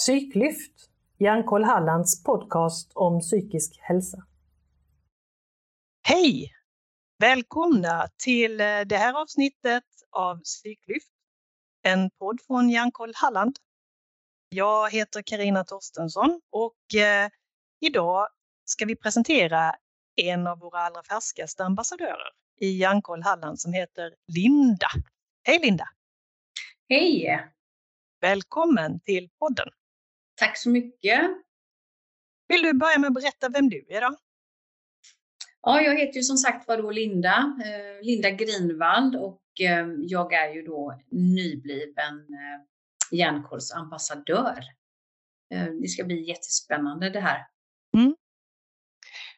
Psyklyft, Hjärnkoll Hallands podcast om psykisk hälsa. Hej! Välkomna till eh, det här avsnittet av Psyklyft, en podd från Hjärnkoll Halland. Jag heter Karina Torstensson och eh, idag ska vi presentera en av våra allra färskaste ambassadörer i Hjärnkoll Halland som heter Linda. Hej Linda! Hej! Välkommen till podden! Tack så mycket! Vill du börja med att berätta vem du är då? Ja, jag heter ju som sagt var då Linda, eh, Linda Grinvald och eh, jag är ju då nybliven hjärnkollsambassadör. Eh, det ska bli jättespännande det här. Mm.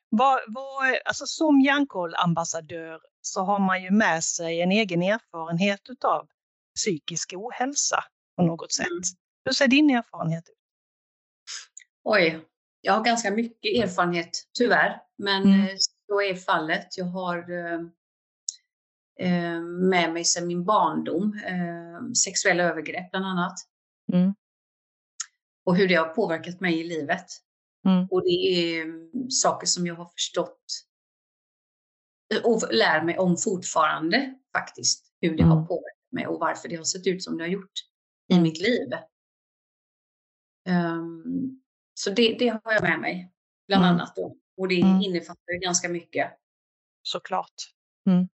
Vad, vad, alltså som hjärnkollambassadör så har man ju med sig en egen erfarenhet av psykisk ohälsa på något sätt. Mm. Hur ser din erfarenhet ut? Oj, jag har ganska mycket erfarenhet tyvärr, men mm. Eh, så är fallet. Jag har eh, eh, med mig sedan min barndom eh, sexuella övergrepp bland annat. Mm. Och hur det har påverkat mig i livet. Mm. Och det är mm, saker som jag har förstått eh, och lär mig om fortfarande faktiskt. Hur det har mm. påverkat mig och varför det har sett ut som det har gjort i mm. mitt liv. Um, så det, det, har jag med mig, bland mm. annat. Då. Och det mm. innefattar ganska mycket. Såklart. Mm.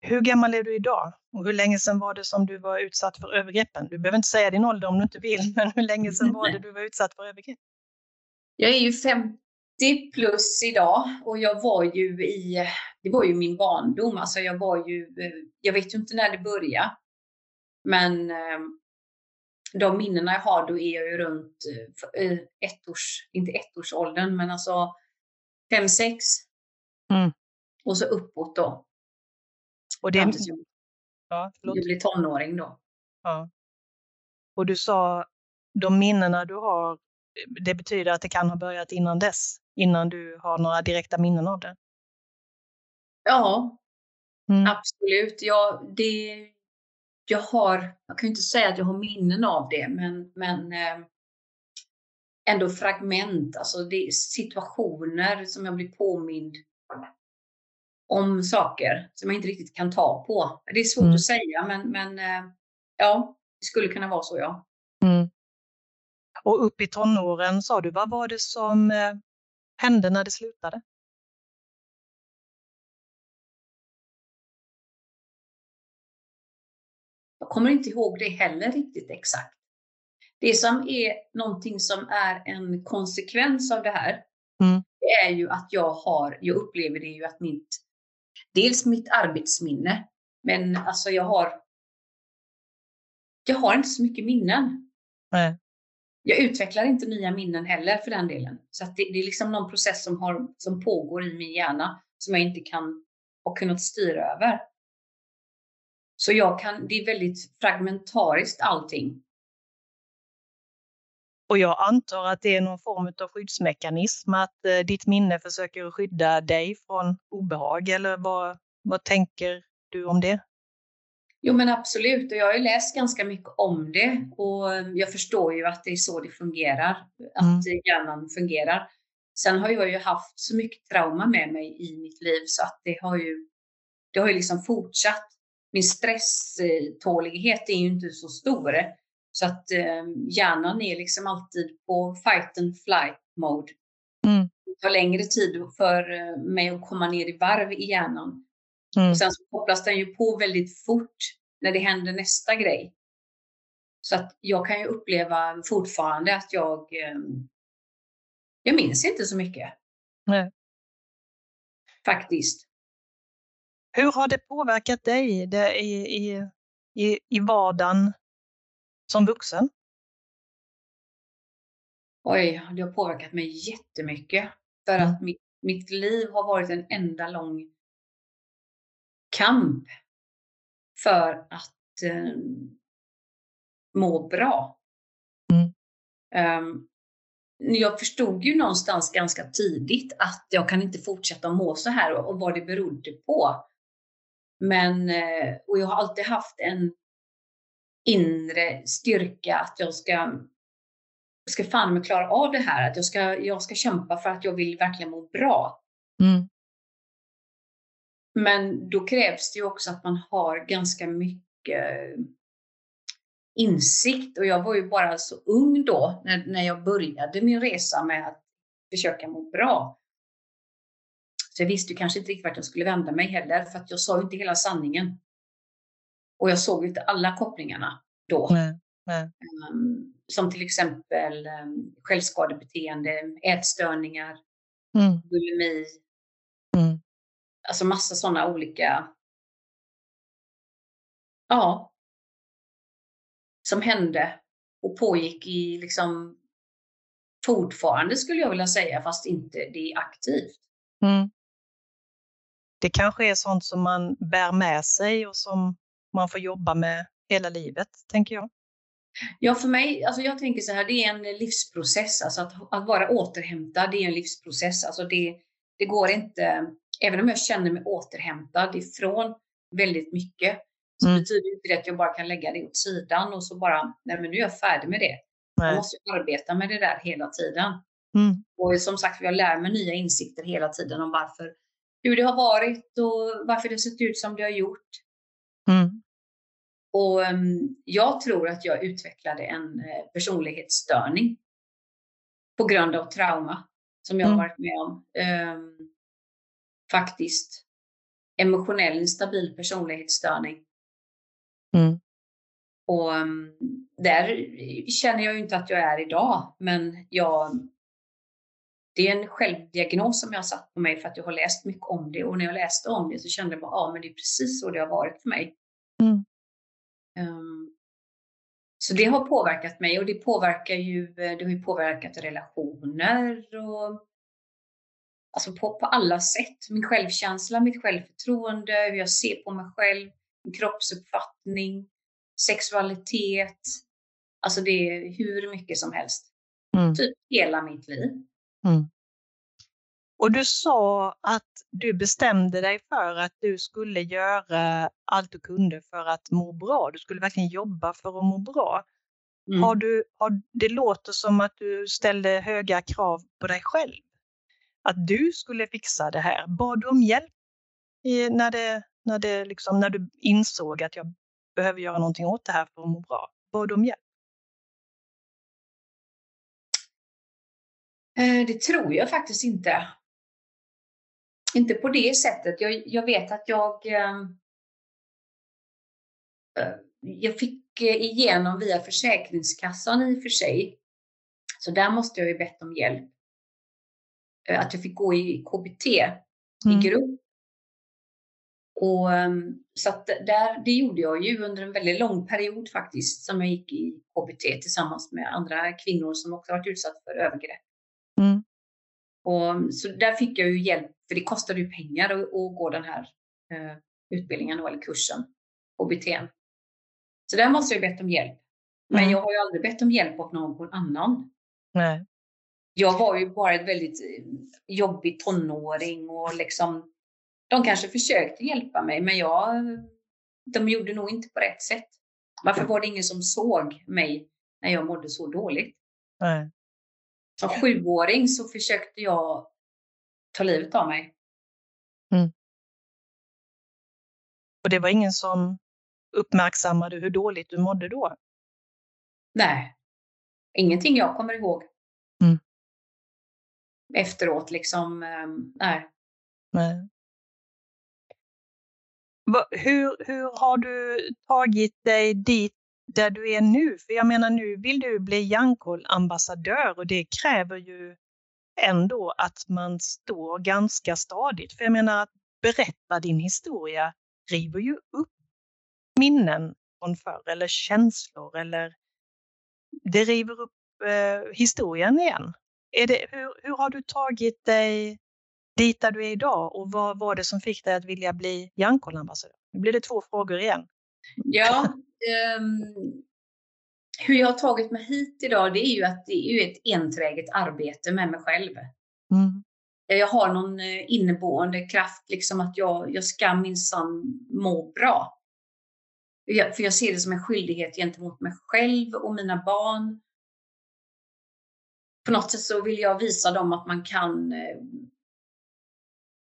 Hur gammal är du idag? Och hur länge sedan var det som du var utsatt för övergreppen? Du behöver inte säga din ålder om du inte vill, men hur länge sedan var det du var utsatt för övergrepp? Jag är ju 50 plus idag och jag var ju i, det var ju min barndom, alltså jag var ju, jag vet ju inte när det började, men ehm, de minnena jag har, då är jag ju runt eh, ett års, inte ettårsåldern, men alltså fem, sex. Mm. Och så uppåt då. Och det... Jag, ja, jag blir tonåring då. Ja. Och du sa, de minnena du har, det betyder att det kan ha börjat innan dess, innan du har några direkta minnen av det? Ja, mm. absolut. Ja, det, jag har, jag kan inte säga att jag har minnen av det, men, men eh, ändå fragment, alltså det är situationer som jag blir påmind om saker som jag inte riktigt kan ta på. Det är svårt mm. att säga, men, men eh, ja, det skulle kunna vara så, ja. Mm. Och upp i tonåren sa du, vad var det som eh, hände när det slutade? Kommer inte ihåg det heller riktigt exakt. Det som är någonting som är en konsekvens av det här, mm. det är ju att jag har, jag upplever det ju att mitt, dels mitt arbetsminne, men alltså jag har, jag har inte så mycket minnen. Nej. Jag utvecklar inte nya minnen heller för den delen. Så det, det, är liksom någon process som, har, som pågår i min hjärna som jag inte kan och kunnat styra över. Så jag kan, det är väldigt fragmentariskt allting. Och jag antar att det är någon form av skyddsmekanism, att eh, ditt minne försöker skydda dig från obehag, eller vad, vad tänker du om det? Jo men absolut, och jag har ju läst ganska mycket om det och jag förstår ju att det är så det fungerar, att mm. hjärnan fungerar. Sen har jag ju haft så mycket trauma med mig i mitt liv så att det har ju, det har ju liksom fortsatt min stresstålighet är ju inte så stor. Så att eh, hjärnan är liksom alltid på fight and flight mode. Mm. Det tar längre tid för eh, mig att komma ner i varv i hjärnan. Mm. Och sen så kopplas den ju på väldigt fort när det händer nästa grej. Så att jag kan ju uppleva fortfarande att jag, eh, jag minns inte så mycket. Nej. Faktiskt. Hur har det påverkat dig i, i, i, i vardagen som vuxen? Oj, det har påverkat mig jättemycket. För att mitt, mitt liv har varit en enda lång kamp för att eh, må bra. Mm. Um, jag förstod ju någonstans ganska tidigt att jag kan inte fortsätta må så här och, och vad det berodde på. Men, eh, och jag har alltid haft en inre styrka att jag ska ska fan med klara av det här, att jag ska, jag ska kämpa för att jag vill verkligen må bra. Mm. Men då krävs det ju också att man har ganska mycket insikt och jag var ju bara så ung då när, när jag började min resa med att försöka må bra. Så jag visste ju kanske inte riktigt vart jag skulle vända mig heller för att jag sa ju inte hela sanningen. Och jag såg inte alla kopplingarna då. Nej, nej. Um, som till exempel um, självskadebeteende, ätstörningar, Mm. bulimi, Mm. alltså massa sådana olika, ja, som hände och pågick i liksom fortfarande skulle jag vilja säga, fast inte det är aktivt. Mm. Det kanske är sånt som man bär med sig och som man får jobba med hela livet, tänker jag. Ja, för mig, alltså jag tänker så här, det är en livsprocess. Alltså att, att vara återhämtad, det är en livsprocess. Alltså det, det går inte, även om jag känner mig återhämtad ifrån väldigt mycket, så Mm. betyder inte det att jag bara kan lägga det åt sidan och så bara, nej men nu är jag färdig med det. Jag Nej. måste ju arbeta med det där hela tiden. Mm. Och som sagt, jag lär mig nya insikter hela tiden om varför, hur det har varit och varför det sett ut som det har gjort. Mm. Och um, jag tror att jag utvecklade en eh, personlighetsstörning på grund av trauma som jag har Mm. varit med om. Ehm, faktiskt. Emotionell instabil personlighetsstörning. Mm. Och um, där känner jag ju inte att jag är idag, men jag, det är en självdiagnos som jag har satt på mig för att jag har läst mycket om det. Och när jag läste om det så kände jag bara, ja men det är precis så det har varit för mig. Mm. Um, så det har påverkat mig och det påverkar ju, det har ju påverkat relationer och alltså på, på alla sätt. Min självkänsla, mitt självförtroende, hur jag ser på mig själv, min kroppsuppfattning, sexualitet. Alltså det är hur mycket som helst. Mm. Typ hela mitt liv. Och du sa att du bestämde dig för att du skulle göra allt du kunde för att må bra. Du skulle verkligen jobba för att må bra. Mm. Har du, har, det låter som att du ställde höga krav på dig själv. Att du skulle fixa det här. Bad du om hjälp i, när, det, när, det liksom, när du insåg att jag behöver göra någonting åt det här för att må bra? Bad du om hjälp? Det tror jag faktiskt inte. Inte på det sättet. Jag, jag vet att jag ehm, eh, jag fick eh, igenom via Försäkringskassan i och för sig. Så där måste jag ju bett om hjälp. Eh, Att jag fick gå i KBT Mm. i grupp. Och, ehm, så att där, det gjorde jag ju under en väldigt lång period faktiskt som jag gick i KBT tillsammans med andra kvinnor som också varit utsatta för övergrepp. Mm. Och, så där fick jag ju hjälp, för det kostade ju pengar att, att gå den här eh, utbildningen eller kursen, KBT. Så där måste jag ju bett om hjälp. Men Mm. jag har ju aldrig bett om hjälp av någon annan. Nej. Jag var ju bara ett väldigt eh, jobbig tonåring och liksom, de kanske försökte hjälpa mig, men jag, de gjorde nog inte på rätt sätt. Varför var det ingen som såg mig när jag mådde så dåligt? Nej. Som sjuåring så försökte jag ta livet av mig. Och det var ingen som uppmärksammade hur dåligt du mådde då? Nej, ingenting jag kommer ihåg. Mm. Efteråt liksom, ehm, nej. Nej. Hur, hur har du tagit dig dit där du är nu? För jag menar nu vill du bli Jankol-ambassadör och det kräver ju ändå att man står ganska stadigt. För jag menar att berätta din historia river ju upp minnen från förr eller känslor eller det river upp eh, historien igen. Är det, hur, hur har du tagit dig dit där du är idag och vad var det som fick dig att vilja bli Jankol-ambassadör? Nu blir det två frågor igen. Ja, ehm, hur jag har tagit mig hit idag, det är ju att det är ett enträget arbete med mig själv. Mm. Jag har någon eh, inneboende kraft, liksom att jag, jag ska minsann må bra. Jag, för jag ser det som en skyldighet gentemot mig själv och mina barn. på något sätt så vill jag visa dem att man kan eh,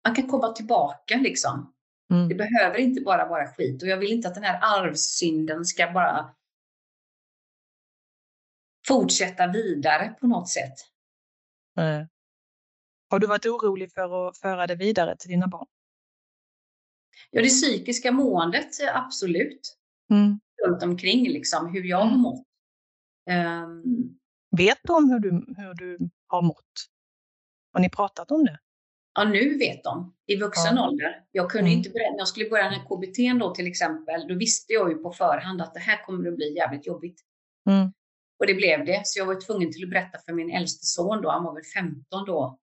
man kan komma tillbaka liksom. Mm. Det behöver inte bara vara skit och jag vill inte att den här arvsynden ska bara fortsätta vidare på något sätt. Mm. Har du varit orolig för att föra det vidare till dina barn? Ja, det psykiska måendet, absolut. Mm. Runt omkring liksom, hur jag har mm. mått. Um, vet de hur du, hur du har mått? Har ni pratat om det? Ja, nu vet de i vuxen ja. ålder. Jag kunde mm. inte berätta, när jag skulle börja den här KBT då till exempel, då visste jag ju på förhand att det här kommer att bli jävligt jobbigt. Mm. Och det blev det, så jag var tvungen till att berätta för min äldste son då, han var väl 15 då,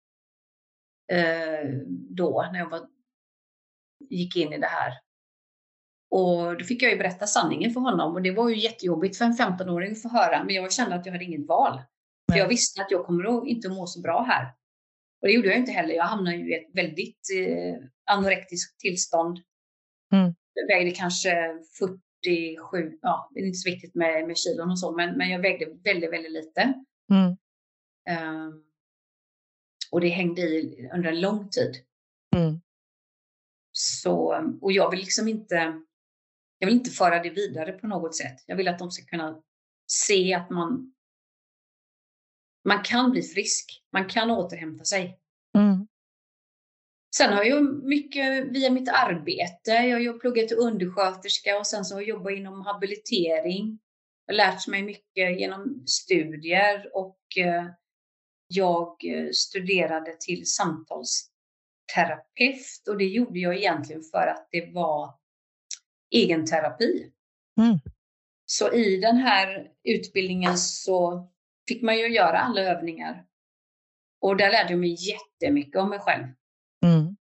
eh, då när jag var, gick in i det här. Och då fick jag ju berätta sanningen för honom och det var ju jättejobbigt för en 15-åring att få höra, men jag kände att jag hade inget val. För jag visste att jag kommer att inte må så bra här. Och det gjorde jag inte heller. Jag hamnade ju i ett väldigt eh, anorektiskt tillstånd. Mm. Jag vägde kanske 47, ja, det är inte så viktigt med, med kilon och så, men, men jag vägde väldigt, väldigt lite. Mm. Um, och det hängde i under en lång tid. Mm. Så, och jag vill liksom inte, jag vill inte föra det vidare på något sätt. Jag vill att de ska kunna se att man, man kan bli frisk. Man kan återhämta sig. Mm. Sen har jag mycket via mitt arbete. Jag har pluggat till undersköterska och sen så har jag jobbat inom habilitering. Jag har lärt mig mycket genom studier och eh, jag eh, studerade till samtalsterapeut och det gjorde jag egentligen för att det var egenterapi. Mm. Så i den här utbildningen så fick man ju göra alla övningar. Och där lärde jag mig jättemycket om mig själv. Mm.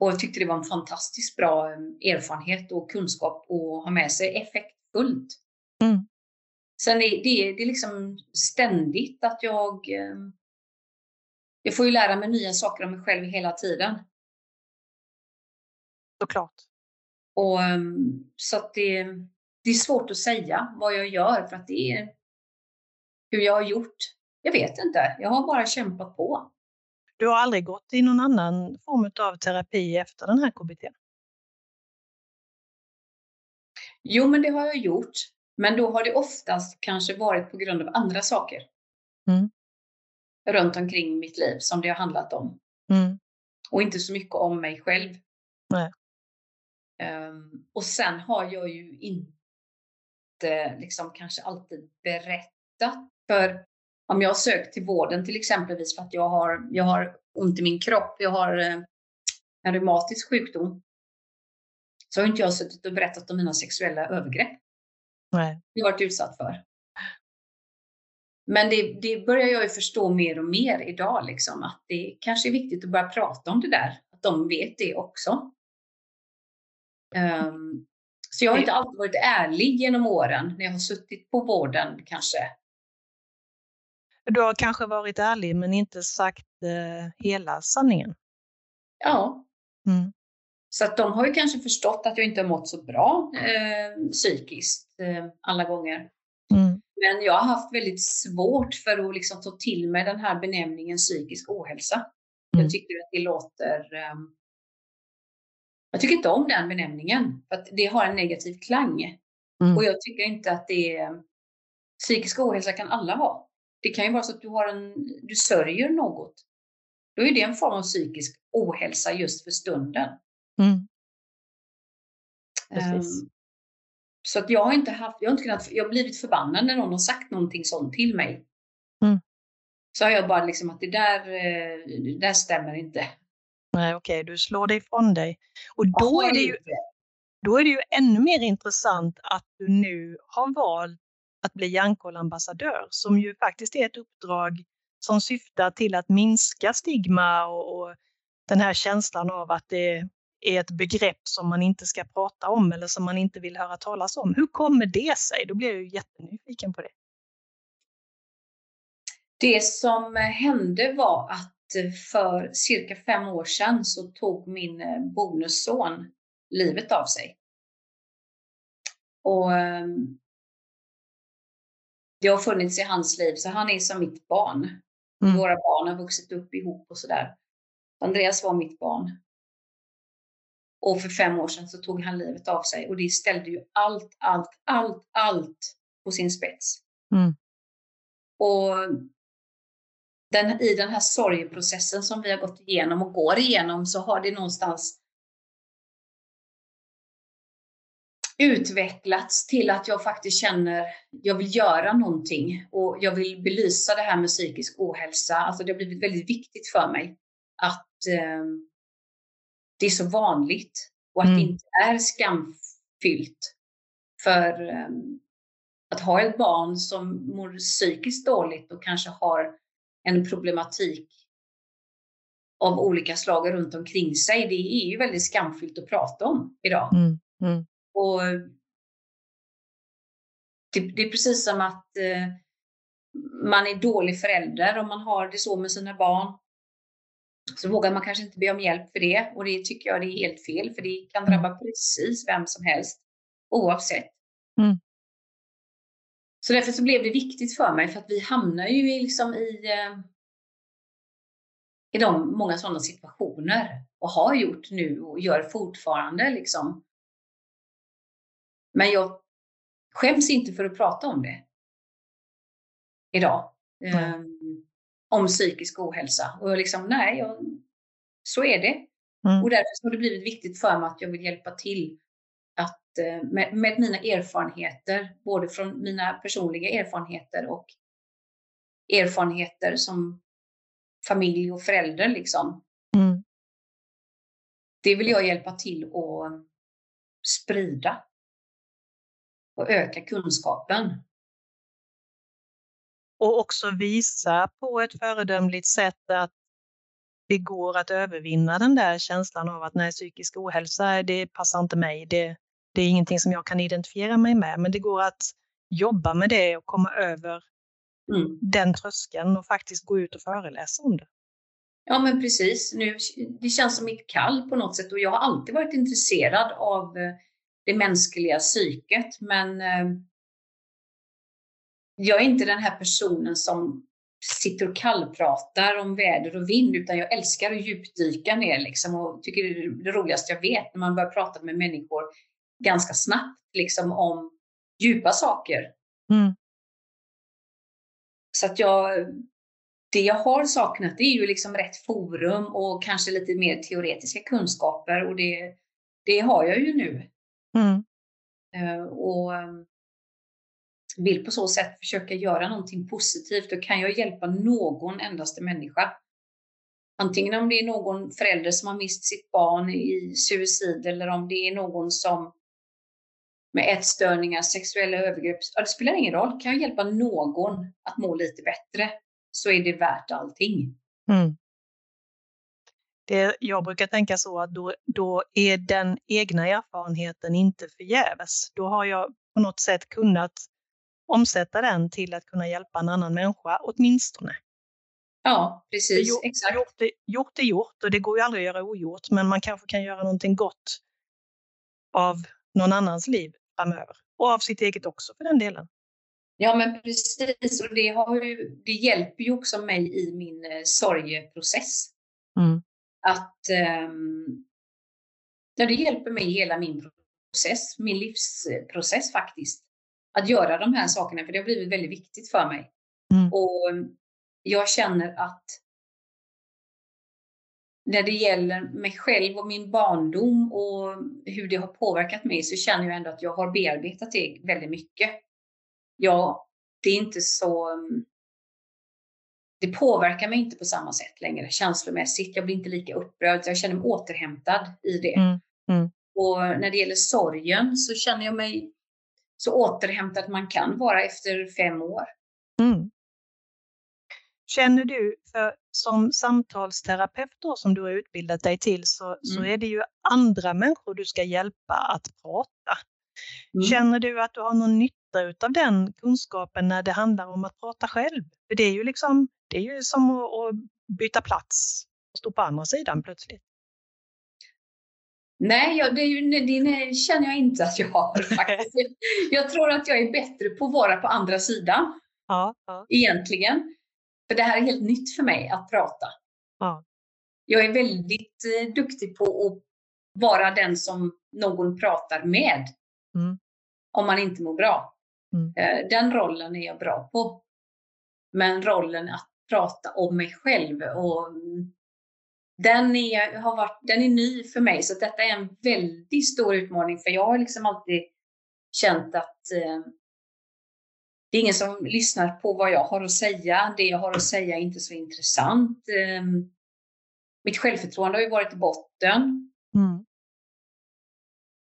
Och jag tyckte det var en fantastiskt bra eh, erfarenhet och kunskap att ha med sig effektfullt. Mm. Sen är det, det är liksom ständigt att jag... Eh, jag får ju lära mig nya saker om mig själv hela tiden. Såklart. Och, eh, så att det, det är svårt att säga vad jag gör för att det är hur jag har gjort. Jag vet inte. Jag har bara kämpat på. Du har aldrig gått i någon annan form av terapi efter den här KBT? Jo, men det har jag gjort. Men då har det oftast kanske varit på grund av andra saker. Mm. Runt omkring mitt liv som det har handlat om. Mm. Och inte så mycket om mig själv. Nej. Um, och sen har jag ju inte liksom kanske alltid berättat. För om jag har sökt till vården till exempelvis för att jag har, jag har ont i min kropp, jag har eh, en reumatisk sjukdom, så har inte jag suttit och berättat om mina sexuella övergrepp. Nej. Jag varit utsatt för. Men det, det, börjar jag ju förstå mer och mer idag, liksom, att det kanske är viktigt att börja prata om det där, att de vet det också. Um, så jag har inte alltid varit ärlig genom åren när jag har suttit på vården kanske du har kanske varit ärlig men inte sagt eh, hela sanningen. Ja. Mm. Så att de har ju kanske förstått att jag inte har mått så bra eh, psykiskt eh, alla gånger. Mm. Men jag har haft väldigt svårt för att liksom ta till mig den här benämningen psykisk ohälsa. Mm. Jag tycker att det låter... Eh, jag tycker inte om den benämningen, för att det har en negativ klang. Mm. Och jag tycker inte att det är... Psykisk ohälsa kan alla ha. Det kan ju vara så att du, har en, du sörjer något. Då är det en form av psykisk ohälsa just för stunden. Mm. Um, så att jag har inte haft, jag har inte kunnat, jag har blivit förbannad när någon har sagt någonting sånt till mig. Mm. Så har jag bara liksom att det där, eh, det där stämmer inte. Nej, okej, okay, du slår dig ifrån dig. Och då är, det ju, då är det ju ännu mer intressant att du nu har valt att bli Hjärnkollambassadör som ju faktiskt är ett uppdrag som syftar till att minska stigma och, och den här känslan av att det är ett begrepp som man inte ska prata om eller som man inte vill höra talas om. Hur kommer det sig? Då blir jag ju jättenyfiken på det. Det som hände var att för cirka fem år sedan så tog min bonusson livet av sig. Och ehm, det har funnits i hans liv, så han är som mitt barn. Mm. Våra barn har vuxit upp ihop och sådär. Andreas var mitt barn. Och för fem år sedan så tog han livet av sig och det ställde ju allt, allt, allt, allt på sin spets. Mm. Och den, i den här sorgeprocessen som vi har gått igenom och går igenom så har det någonstans utvecklats till att jag faktiskt känner jag vill göra någonting och jag vill belysa det här med psykisk ohälsa. Alltså det har blivit väldigt viktigt för mig att eh, det är så vanligt och att mm. det inte är skamfyllt. För eh, att ha ett barn som mår psykiskt dåligt och kanske har en problematik av olika slag runt omkring sig, det är ju väldigt skamfyllt att prata om idag. Mm. Mm. Och det, det, är precis som att eh, man är dålig förälder om man har det så med sina barn. Så vågar man kanske inte be om hjälp för det och det tycker jag det är helt fel för det kan drabba precis vem som helst oavsett. Mm. Så därför så blev det viktigt för mig för att vi hamnar ju liksom i, eh, i de många sådana situationer och har gjort nu och gör fortfarande liksom. Men jag skäms inte för att prata om det idag. Mm. Um, om psykisk ohälsa. Och jag liksom, nej, jag, så är det. Mm. Och därför har det blivit viktigt för mig att jag vill hjälpa till att uh, med, med, mina erfarenheter, både från mina personliga erfarenheter och erfarenheter som familj och förälder liksom. Mm. Det vill jag hjälpa till att sprida och öka kunskapen. Och också visa på ett föredömligt sätt att det går att övervinna den där känslan av att nej, psykisk ohälsa, det passar inte mig. Det, det är ingenting som jag kan identifiera mig med, men det går att jobba med det och komma över mm. den tröskeln och faktiskt gå ut och föreläsa om det. Ja, men precis. Nu, det känns som mitt kall på något sätt och jag har alltid varit intresserad av eh, det mänskliga psyket. Men eh, jag är inte den här personen som sitter och kallpratar om väder och vind, utan jag älskar att djupdyka ner liksom och tycker det är det roligaste jag vet när man börjar prata med människor ganska snabbt liksom om djupa saker. Mm. Så att jag, det jag har saknat det är ju liksom rätt forum och kanske lite mer teoretiska kunskaper och det, det har jag ju nu. Mm. Eh, och ehm, vill på så sätt försöka göra någonting positivt, då kan jag hjälpa någon endaste människa. Antingen om det är någon förälder som har mist sitt barn i suicid eller om det är någon som med ätstörningar, sexuella övergrepp. Det spelar ingen roll. Kan jag hjälpa någon att må lite bättre så är det värt allting. Mm det, jag brukar tänka så att då, då är den egna erfarenheten inte förgäves. Då har jag på något sätt kunnat omsätta den till att kunna hjälpa en annan människa, åtminstone. Ja, precis. Gjort, exakt. Gjort är gjort, är gjort och det går ju aldrig att göra ogjort, men man kanske kan göra någonting gott av någon annans liv framöver. Och av sitt eget också för den delen. Ja, men precis. Och det, har ju, det hjälper ju också mig i min eh, sorgeprocess. Mm att ja, det hjälper mig i hela min process, min livsprocess faktiskt. Att göra de här sakerna, för det har blivit väldigt viktigt för mig. Mm. Och jag känner att när det gäller mig själv och min barndom och hur det har påverkat mig så känner jag ändå att jag har bearbetat det väldigt mycket. Ja, det är inte så det påverkar mig inte på samma sätt längre känslomässigt. Jag blir inte lika upprörd. Jag känner mig återhämtad i det. Mm. Mm. Och när det gäller sorgen så känner jag mig så återhämtad man kan vara efter fem år. Mm. Känner du, för som samtalsterapeut då, som du har utbildat dig till, så, mm. så är det ju andra människor du ska hjälpa att prata. Mm. Känner du att du har någon nytta av den kunskapen när det handlar om att prata själv? För det är ju liksom det är ju som att byta plats och stå på andra sidan plötsligt. Nej, jag, det, det känner jag inte att jag har faktiskt. jag tror att jag är bättre på att vara på andra sidan. Ja, ja. Egentligen. För det här är helt nytt för mig att prata. Ja. Jag är väldigt eh, duktig på att vara den som någon pratar med. Mm. Om man inte mår bra. Mm. Eh, den rollen är jag bra på. Men rollen att prata om mig själv och den är, har varit, den är ny för mig. Så detta är en väldigt stor utmaning för jag har liksom alltid känt att eh, det är ingen som lyssnar på vad jag har att säga. Det jag har att säga är inte så intressant. Eh, mitt självförtroende har ju varit i botten. Mm.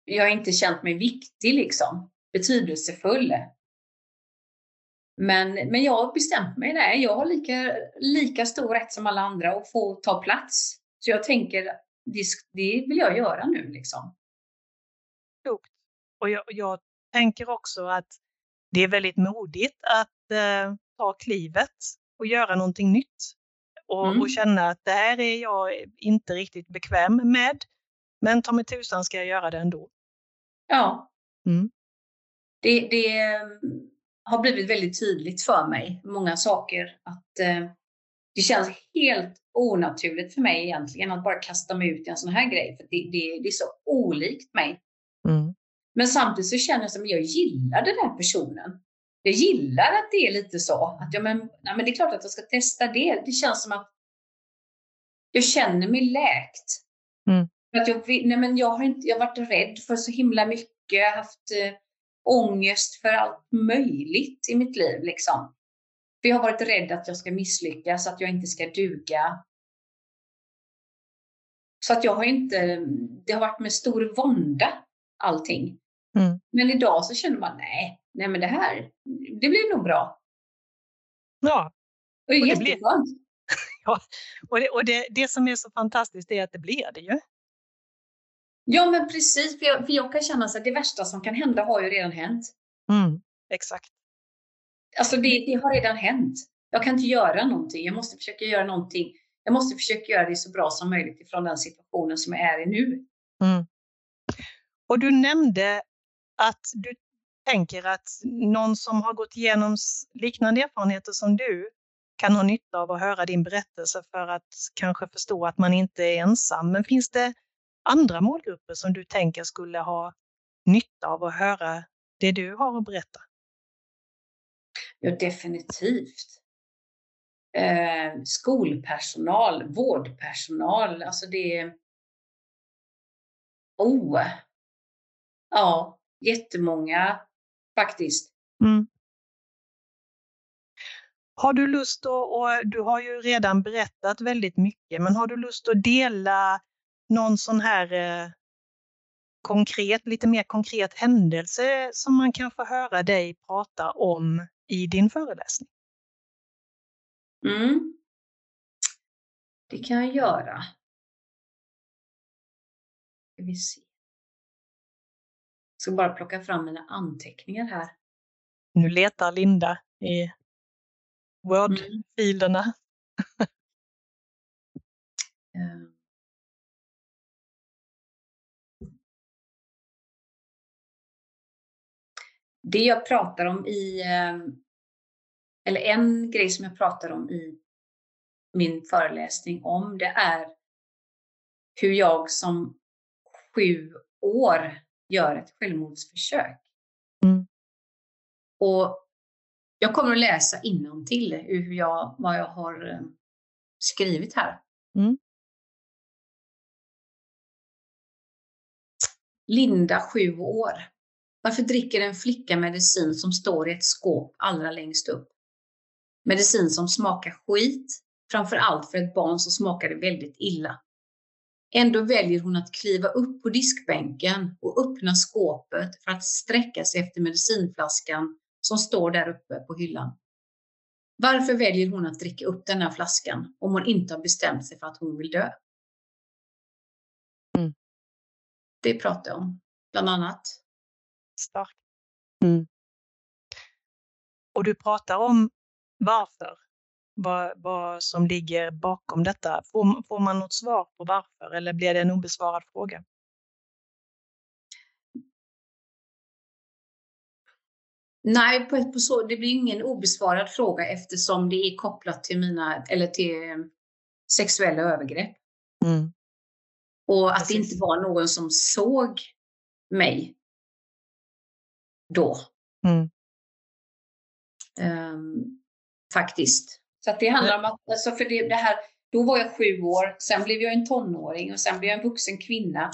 Jag har inte känt mig viktig liksom, betydelsefull. Men, men jag har bestämt mig där. Jag har lika, lika stor rätt som alla andra att få ta plats. Så jag tänker, det, det vill jag göra nu liksom. Klokt. Och jag, jag tänker också att det är väldigt modigt att eh, ta klivet och göra någonting nytt. Och, Mm. och känna att det här är jag inte riktigt bekväm med. Men ta mig tusan ska jag göra det ändå. Ja. Mm. Det, det har blivit väldigt tydligt för mig, många saker. Att eh, Det känns helt onaturligt för mig egentligen att bara kasta mig ut i en sån här grej. För det, det, det är så olikt mig. Mm. Men samtidigt så känner jag som jag gillar den här personen. Jag gillar att det är lite så. Att ja, men, nej, men det är klart att jag ska testa det. Det känns som att jag känner mig läkt. Mm. Att jag, nej, men jag, har inte, jag har varit rädd för så himla mycket. Jag har haft eh, ångest för allt möjligt i mitt liv. Liksom. För jag har varit rädd att jag ska misslyckas, att jag inte ska duga. Så att jag har inte, det har varit med stor vånda allting. Mm. Men idag så känner man, nej, nej men det här, det blir nog bra. Ja, Och det är Och det blir- jätteskönt. och, det, och det, det som är så fantastiskt är att det blir det ju. Ja men precis, för jag, för jag kan känna att det värsta som kan hända har ju redan hänt. Mm. Exakt. Alltså det, det har redan hänt. Jag kan inte göra någonting. Jag måste försöka göra någonting. Jag måste försöka göra det så bra som möjligt ifrån den situationen som jag är i nu. Mm. Och du nämnde att du tänker att någon som har gått igenom liknande erfarenheter som du kan ha nytta av att höra din berättelse för att kanske förstå att man inte är ensam. Men finns det andra målgrupper som du tänker skulle ha nytta av att höra det du har att berätta? Ja, definitivt. Eh, skolpersonal, vårdpersonal, alltså det. Oh! Ja, jättemånga faktiskt. Mm. Har du lust att, och du har ju redan berättat väldigt mycket, men har du lust att dela någon sån här eh, konkret, lite mer konkret händelse som man kan få höra dig prata om i din föreläsning? Mm. Det kan jag göra. Ska vi se. Jag ska bara plocka fram mina anteckningar här. Nu letar Linda i Word-filerna. Eh. Det jag pratar om i, eh, eller en grej som jag pratar om i min föreläsning om, det är hur jag som sju år gör ett självmordsförsök. Mm. Och jag kommer att läsa till hur jag, vad jag har eh, skrivit här. Mm. Linda, sju år. Varför dricker en flicka medicin som står i ett skåp allra längst upp? Medicin som smakar skit, framför allt för ett barn så smakar det väldigt illa. Ändå väljer hon att kliva upp på diskbänken och öppna skåpet för att sträcka sig efter medicinflaskan som står där uppe på hyllan. Varför väljer hon att dricka upp den här flaskan om hon inte har bestämt sig för att hon vill dö? Mm. Det pratar jag om, bland annat. Starkt. Mm. Och du pratar om varför, vad, vad som ligger bakom detta. Får, får man något svar på varför eller blir det en obesvarad fråga? Nej, på, på så, det blir ingen obesvarad fråga eftersom det är kopplat till mina, eller till sexuella övergrepp. Mm. Och att Precis. det inte var någon som såg mig då. Mm. Um, faktiskt. Så det handlar om att, alltså för det, det, här, då var jag sju år, sen blev jag en tonåring och sen blev jag en vuxen kvinna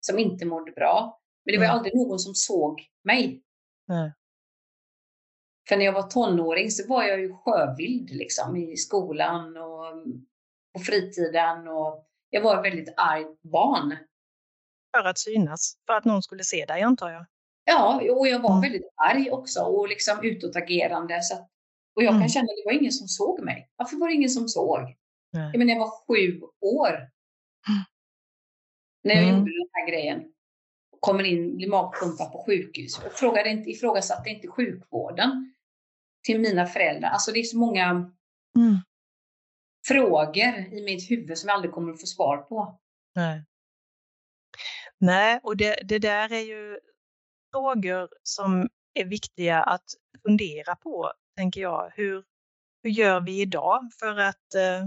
som inte mådde bra. Men det var mm. aldrig någon som såg mig. Mm. För när jag var tonåring så var jag ju sjövild liksom, i skolan och på fritiden. Och jag var ett väldigt argt barn. För att synas, för att någon skulle se dig antar jag? Ja, och jag var mm. väldigt arg också och liksom utåtagerande. Så att, och jag mm. kan känna att det var ingen som såg mig. Varför var det ingen som såg? Nej. Jag, menar, jag var sju år mm. när jag gjorde den här grejen. Kommer in, blir magpumpad på sjukhus. Jag frågade inte, ifrågasatte inte sjukvården till mina föräldrar. Alltså det är så många mm. frågor i mitt huvud som jag aldrig kommer att få svar på. Nej, Nej och det, det där är ju frågor som är viktiga att fundera på, tänker jag. Hur, hur gör vi idag för att eh,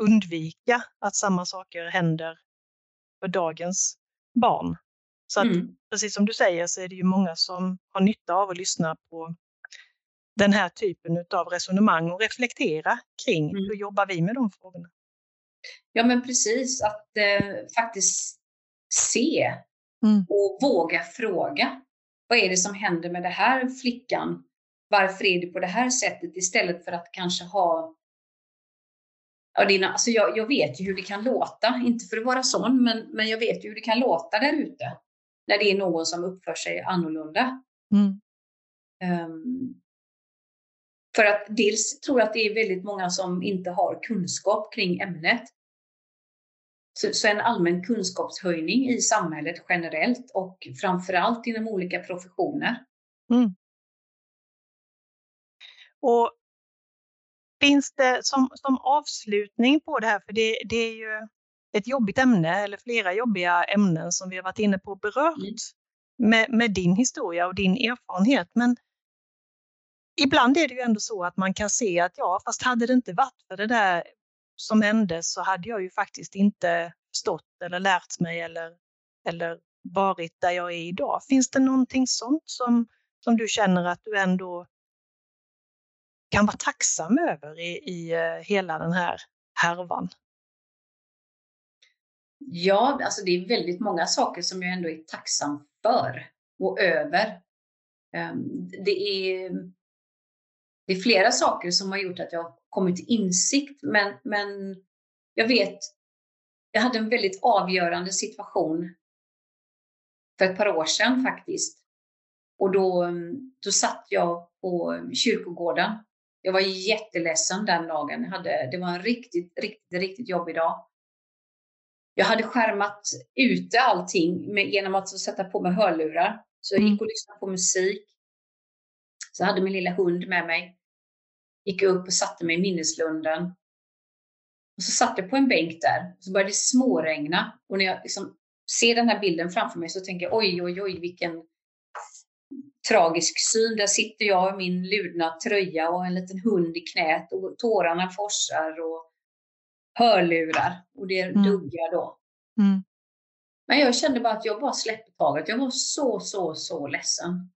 undvika att samma saker händer för dagens barn? Så att, mm. precis som du säger så är det ju många som har nytta av att lyssna på den här typen av resonemang och reflektera kring mm. hur jobbar vi med de frågorna? Ja men precis, att eh, faktiskt se mm. och våga fråga. Vad är det som händer med den här flickan? Varför är det på det här sättet istället för att kanske ha Ja, dina, alltså jag, jag vet ju hur det kan låta, inte för att vara sån, men, men jag vet ju hur det kan låta där ute när det är någon som uppför sig annorlunda. Mm. Um, för att dels tror jag att det är väldigt många som inte har kunskap kring ämnet. Så, så en allmän kunskapshöjning i samhället generellt och framförallt inom olika professioner. Mm. Och Finns det som, som avslutning på det här, för det, det är ju ett jobbigt ämne eller flera jobbiga ämnen som vi har varit inne på och berört mm. med, med din historia och din erfarenhet. Men ibland är det ju ändå så att man kan se att ja, fast hade det inte varit för det där som hände så hade jag ju faktiskt inte stått eller lärt mig eller, eller varit där jag är idag. Finns det någonting sånt som, som du känner att du ändå kan vara tacksam över i, i eh, hela den här härvan? Ja, alltså det är väldigt många saker som jag ändå är tacksam för och över. Ehm, det är, det är flera saker som har gjort att jag har kommit till insikt, men, men jag vet, jag hade en väldigt avgörande situation för ett par år sedan faktiskt. Och då, då satt jag på kyrkogården. Jag var jätteledsen den dagen. Jag hade, det var en riktigt, riktigt, riktigt jobbig dag. Jag hade skärmat ute allting med, genom att sätta på mig hörlurar. Så jag gick mm. och lyssnade på musik. Så jag hade min lilla hund med mig. Gick upp och satte mig i minneslunden. Och så satt jag på en bänk där. Och så började det småregna. Och när jag liksom ser den här bilden framför mig så tänker jag oj, oj, oj, vilken tragisk syn. Där sitter jag i min ludna tröja och en liten hund i knät och tårarna forsar och hörlurar och det mm. duggar då. Mm. Men jag kände bara att jag bara släppte taget. Jag var så, så, så ledsen.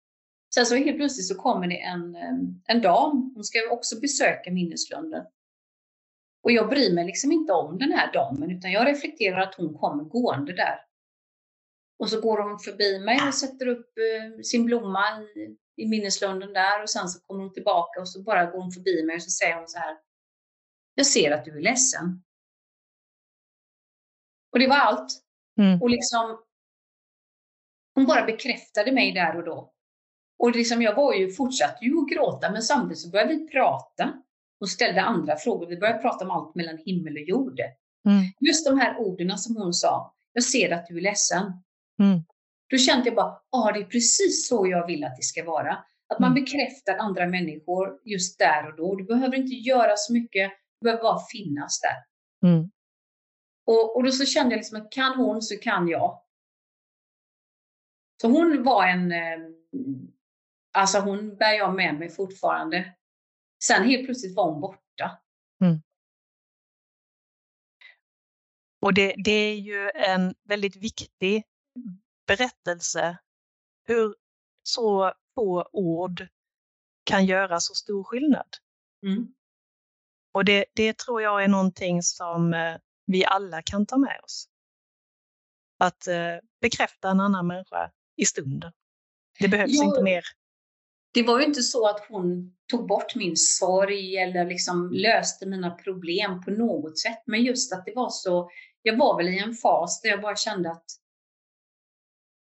Sen så helt plötsligt så kommer det en, en dam. Hon ska också besöka minneslunden. Och jag bryr mig liksom inte om den här damen utan jag reflekterar att hon kommer gående där. Och så går hon förbi mig och sätter upp eh, sin blomma i, i minneslunden där och sen så kommer hon tillbaka och så bara går hon förbi mig och så säger hon så här. Jag ser att du är ledsen. Och det var allt. Mm. Och liksom, hon bara bekräftade mig där och då. Och liksom, jag var ju, fortsatte ju att gråta, men samtidigt så började vi prata och ställde andra frågor. Vi började prata om allt mellan himmel och jord. Mm. Just de här orden som hon sa, jag ser att du är ledsen. Mm. Då kände jag bara, ja det är precis så jag vill att det ska vara. Att man mm. bekräftar andra människor just där och då. Du behöver inte göra så mycket, du behöver bara finnas där. Mm. Och, och då så kände jag liksom att kan hon så kan jag. Så hon var en, eh, Alltså hon bär jag med mig fortfarande. Sen helt plötsligt var hon borta. Mm. Och det, det är ju en väldigt viktig berättelse hur så få ord kan göra så stor skillnad. Mm. Och det, det tror jag är någonting som eh, vi alla kan ta med oss. Att eh, bekräfta en annan människa i stunden. Det behövs jo, inte mer. Det var ju inte så att hon tog bort min sorg eller liksom löste mina problem på något sätt. Men just att det var så, jag var väl i en fas där jag bara kände att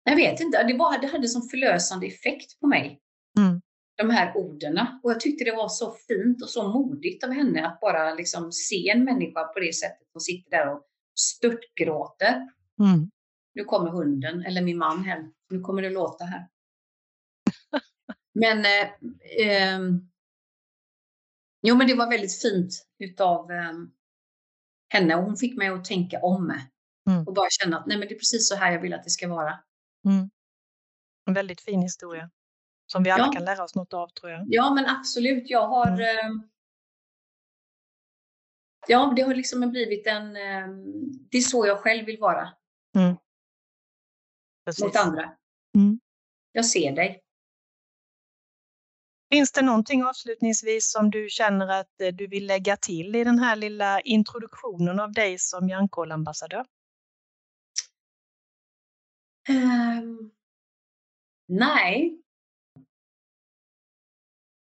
jag vet inte, det, var, det hade som förlösande effekt på mig. Mm. De här orden. Och jag tyckte det var så fint och så modigt av henne att bara liksom se en människa på det sättet. Hon sitter där och störtgråter. Mm. Nu kommer hunden, eller min man hem. Nu kommer det låta här. Men eh, eh, Jo, men det var väldigt fint utav eh, henne och hon fick mig att tänka om. Mm. Och bara känna att nej, men det är precis så här jag vill att det ska vara. Mm. En väldigt fin historia som vi alla ja. kan lära oss något av tror jag. Ja, men absolut. Jag har mm. eh, Ja, det har liksom blivit en... Eh, det är så jag själv vill vara. Mm. Mot andra. Mm. Jag ser dig. Finns det någonting avslutningsvis som du känner att eh, du vill lägga till i den här lilla introduktionen av dig som Hjärnkollambassadör? Um, nej.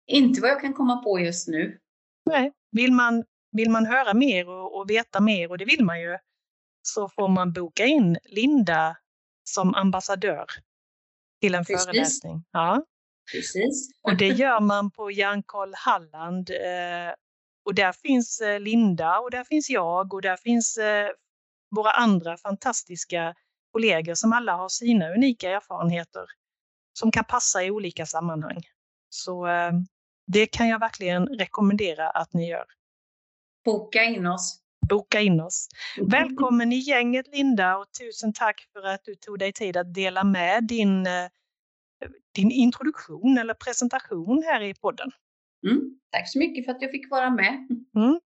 Inte vad jag kan komma på just nu. Nej. Vill man, vill man höra mer och, och veta mer, och det vill man ju, så får man boka in Linda som ambassadör till en Precis. föreläsning. Ja. Precis. Och det gör man på Hjärnkoll Halland. Eh, och där finns eh, Linda och där finns jag och där finns eh, våra andra fantastiska kollegor som alla har sina unika erfarenheter som kan passa i olika sammanhang. Så det kan jag verkligen rekommendera att ni gör. Boka in oss. Boka in oss. Välkommen i gänget Linda och tusen tack för att du tog dig tid att dela med din din introduktion eller presentation här i podden. Mm, tack så mycket för att jag fick vara med. Mm.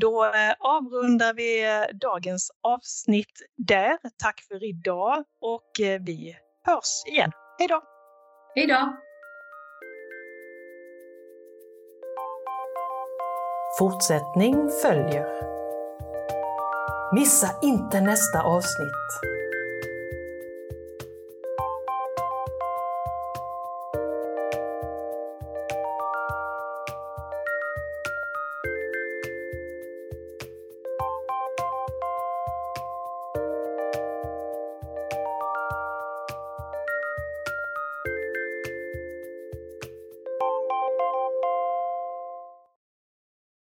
Då eh, avrundar vi eh, dagens avsnitt där. Tack för idag och eh, vi hörs igen. Hej då! Hej då! Fortsättning följer. Missa inte nästa avsnitt.